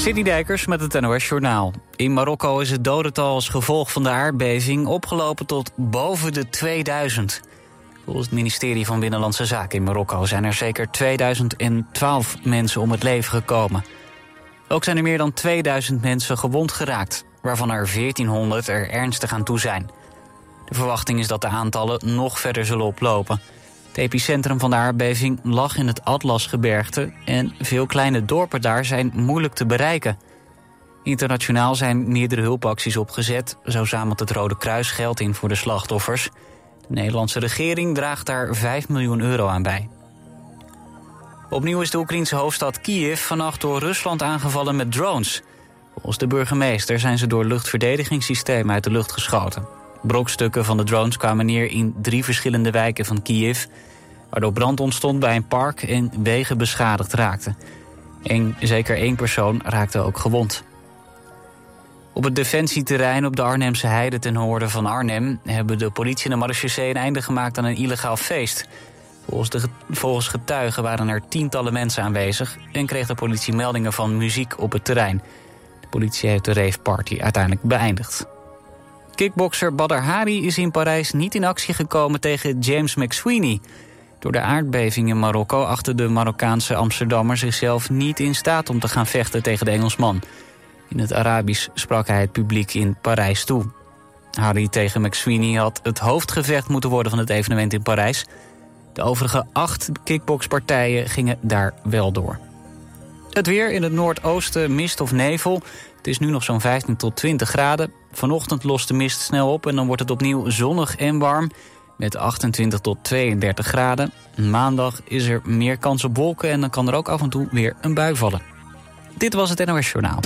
City Dijkers met het NOS Journaal. In Marokko is het dodental als gevolg van de aardbeving opgelopen tot boven de 2000. Volgens het ministerie van Binnenlandse Zaken in Marokko zijn er zeker 2012 mensen om het leven gekomen. Ook zijn er meer dan 2000 mensen gewond geraakt, waarvan er 1400 er ernstig aan toe zijn. De verwachting is dat de aantallen nog verder zullen oplopen. Epicentrum van de aardbeving lag in het Atlasgebergte en veel kleine dorpen daar zijn moeilijk te bereiken. Internationaal zijn meerdere hulpacties opgezet. Zo zamelt het Rode Kruis geld in voor de slachtoffers. De Nederlandse regering draagt daar 5 miljoen euro aan bij. Opnieuw is de Oekraïnse hoofdstad Kiev vannacht door Rusland aangevallen met drones. Volgens de burgemeester zijn ze door luchtverdedigingssystemen uit de lucht geschoten. Brokstukken van de drones kwamen neer in drie verschillende wijken van Kiev... waardoor brand ontstond bij een park en wegen beschadigd raakten. En zeker één persoon raakte ook gewond. Op het defensieterrein op de Arnhemse heide ten noorden van Arnhem... hebben de politie en de marechaussee een einde gemaakt aan een illegaal feest. Volgens, de, volgens getuigen waren er tientallen mensen aanwezig... en kreeg de politie meldingen van muziek op het terrein. De politie heeft de rave party uiteindelijk beëindigd. Kickbokser Badr Hari is in Parijs niet in actie gekomen tegen James McSweeney. Door de aardbeving in Marokko achter de Marokkaanse Amsterdammer zichzelf niet in staat om te gaan vechten tegen de Engelsman. In het Arabisch sprak hij het publiek in Parijs toe. Harry tegen McSweeney had het hoofdgevecht moeten worden van het evenement in Parijs. De overige acht kickboxpartijen gingen daar wel door. Het weer in het noordoosten mist of nevel. Het is nu nog zo'n 15 tot 20 graden. Vanochtend lost de mist snel op en dan wordt het opnieuw zonnig en warm. Met 28 tot 32 graden. Maandag is er meer kans op wolken en dan kan er ook af en toe weer een bui vallen. Dit was het NOS Journaal.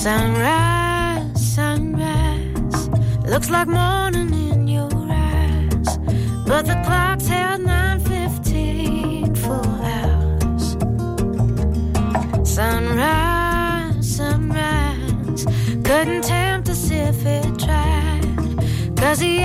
Sunrise, sunrise, looks like morning in your eyes, but the clock's held 9:15 for hours. Sunrise, sunrise, couldn't tempt us if it tried, 'cause the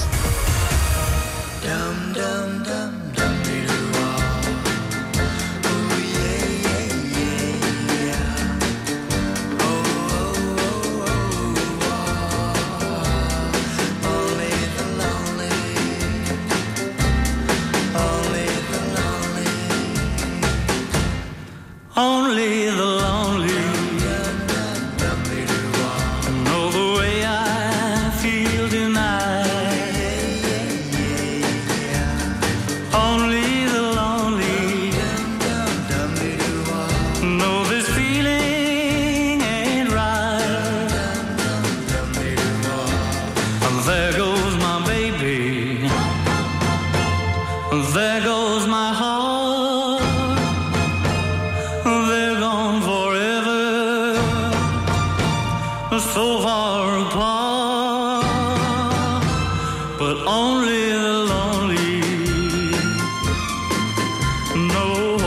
Oh.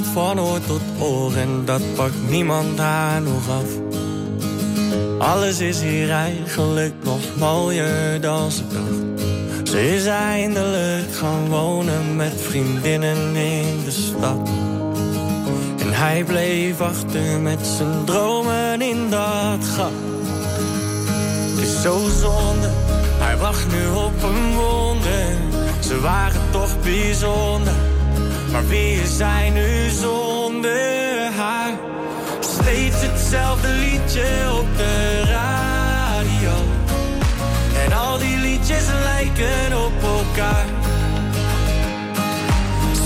Van oor tot oor en dat pakt niemand haar nog af. Alles is hier eigenlijk nog mooier dan ze dacht. Ze is eindelijk gaan wonen met vriendinnen in de stad. En hij bleef achter met zijn dromen in dat gat. Het is zo zonde, hij wacht nu op een wonder. Ze waren toch bijzonder. Maar wie is zij nu zonder haar? Steeds hetzelfde liedje op de radio. En al die liedjes lijken op elkaar.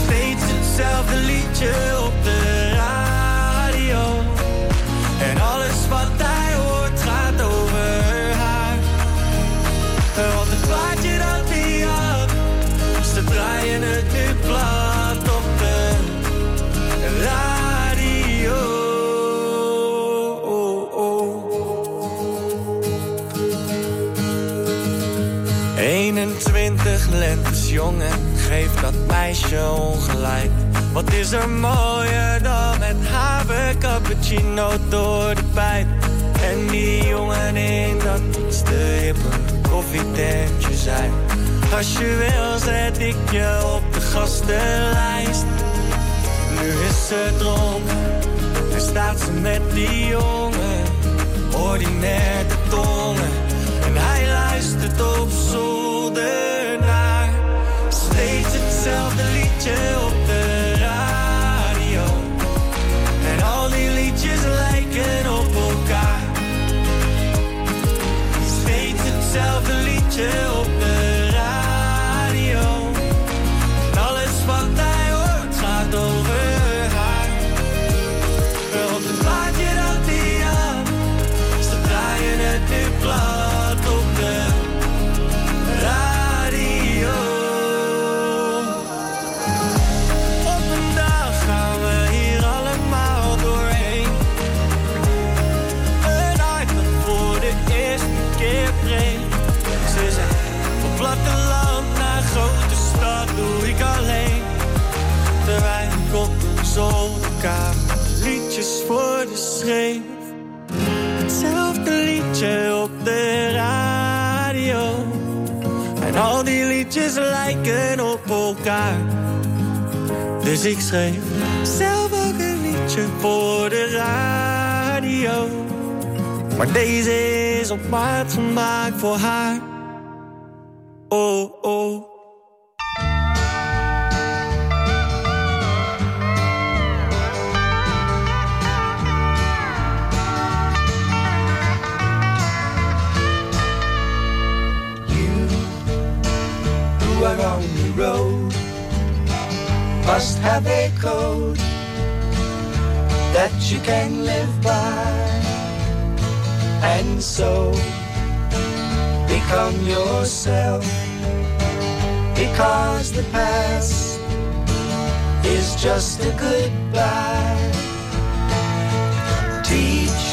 Steeds hetzelfde liedje op de radio. Lentes jong en geeft dat meisje ongelijk. Wat is er mooier dan met haver cappuccino door de pijp? En die jongen in dat iets te hippe koffietentje zijn. Als je wil zet ik je op de gastenlijst. Nu is ze dronken en staat ze met die jongen. Ordinair de tongen en hij luistert op zolder. Steeds hetzelfde liedje op de radio. En al die liedjes lijken op elkaar. Steeds hetzelfde liedje op lijken op elkaar. Dus ik schreef zelf ook een liedje voor de radio. Maar deze is op maat gemaakt voor haar. The road must have a code that you can live by. And so become yourself because the past is just a goodbye. Teach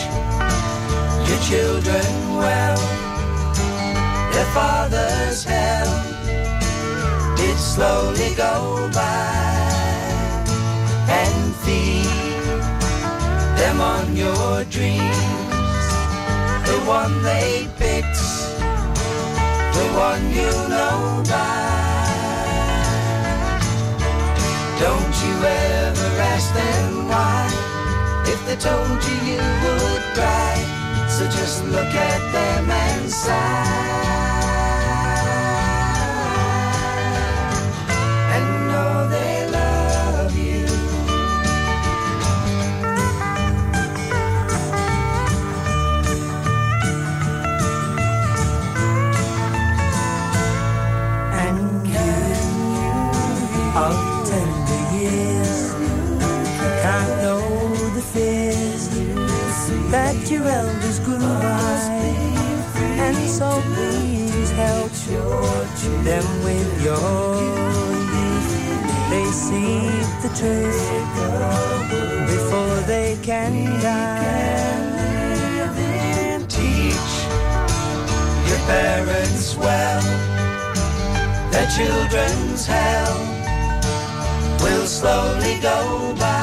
your children well their father's did slowly go by and feed them on your dreams the one they picked the one you know by don't you ever ask ask them why. If they told you, you would cry. So just look at them and sigh. Your elders grew. And so please help them with your youth. They see the truth before they can die. Teach your parents well their children's hell will slowly go by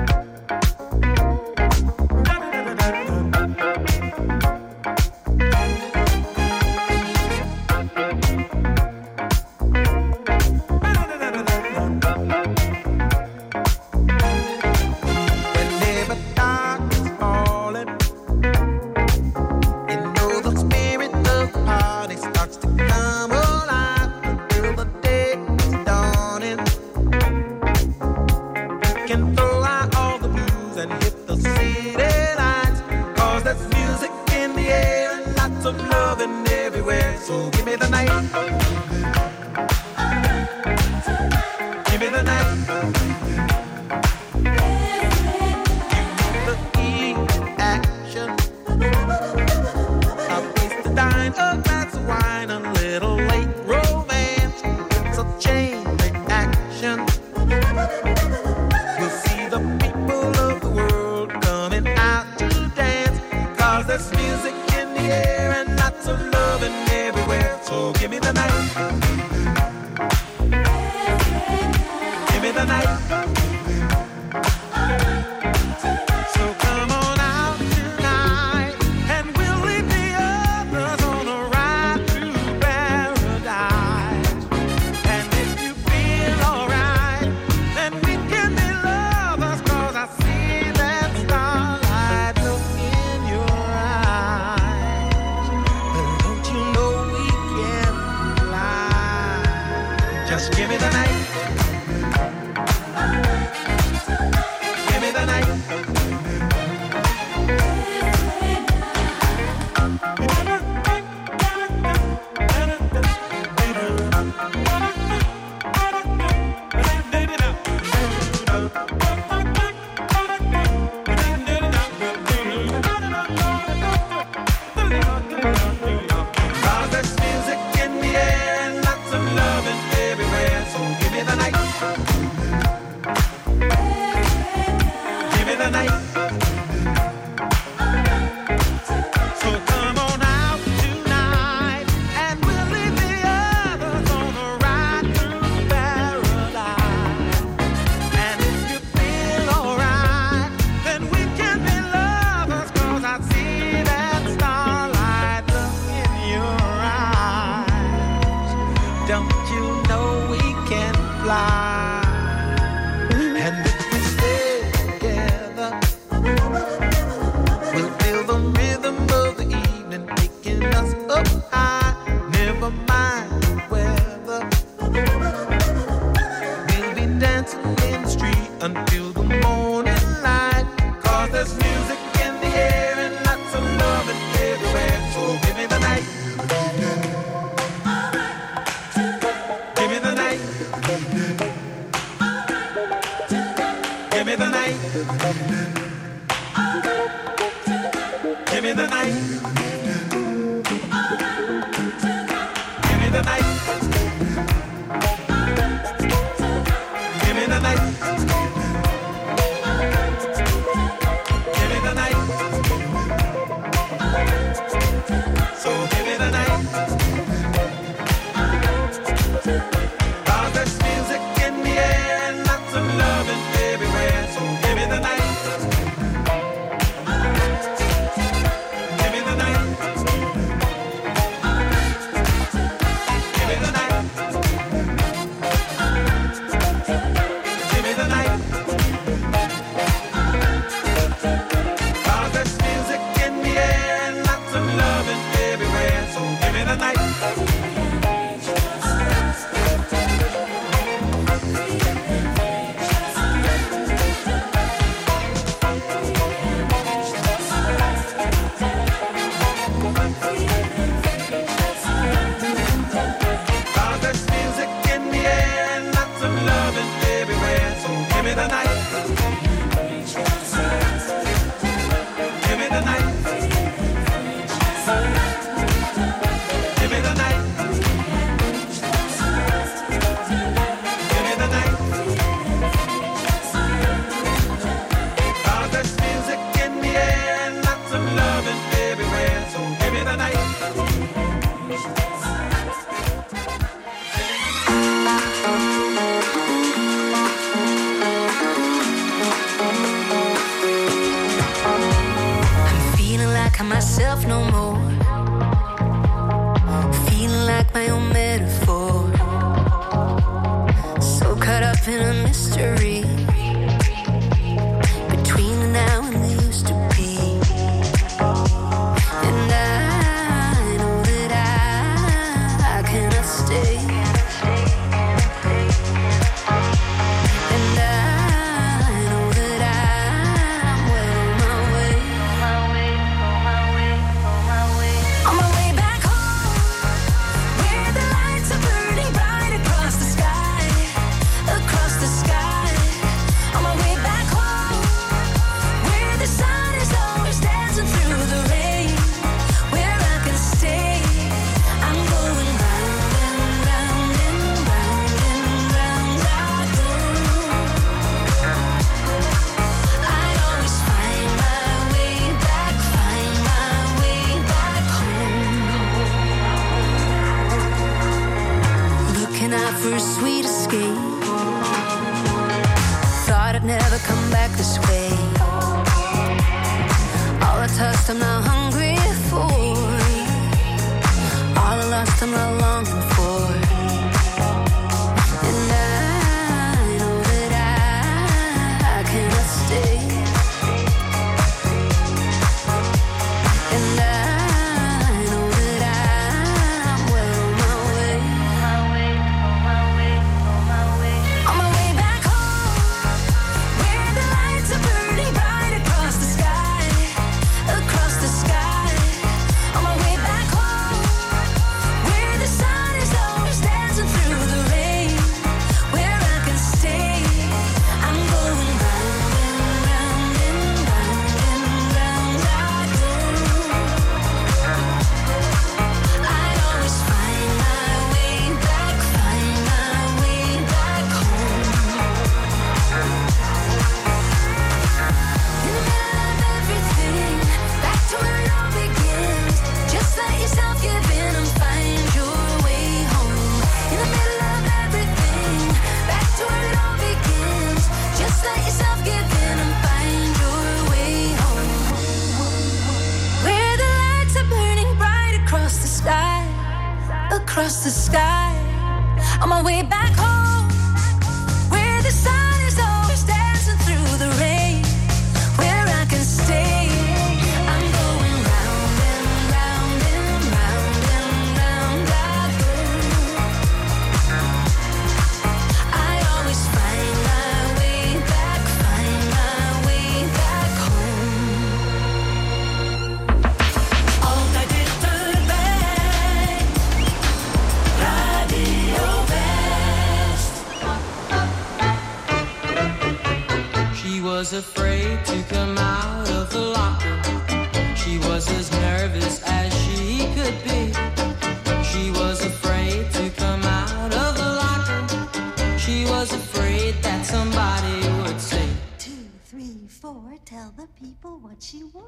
What she wore.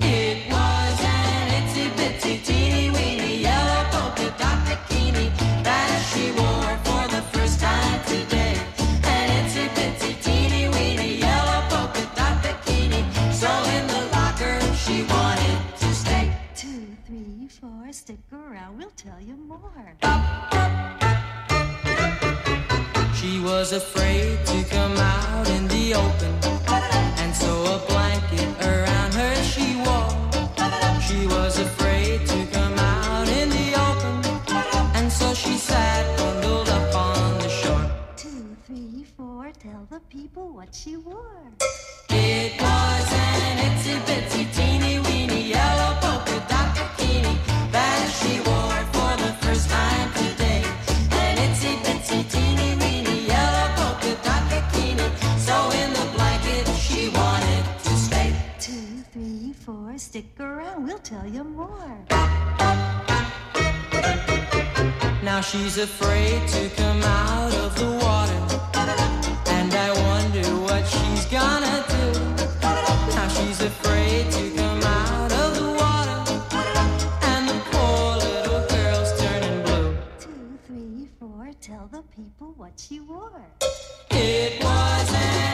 It was an itsy bitsy teeny weeny yellow polka dot bikini that she wore for the first time today. An itsy bitsy teeny weeny yellow polka dot bikini. So in the locker she wanted to stay. Two, three, four, stick around, we'll tell you more. She was afraid to come out in the open, people what she wore. It was an itsy bitsy teeny weeny yellow polka dot bikini that she wore for the first time today. An itsy bitsy teeny weeny yellow polka dot bikini. So in the blanket she wanted to stay. Two, three, four, stick around, we'll tell you more. Now she's afraid to come out of the water. Gonna do. Now she's afraid to come out of the water. And the poor little girl's turning blue. Two, three, four, tell the people what she wore. It was an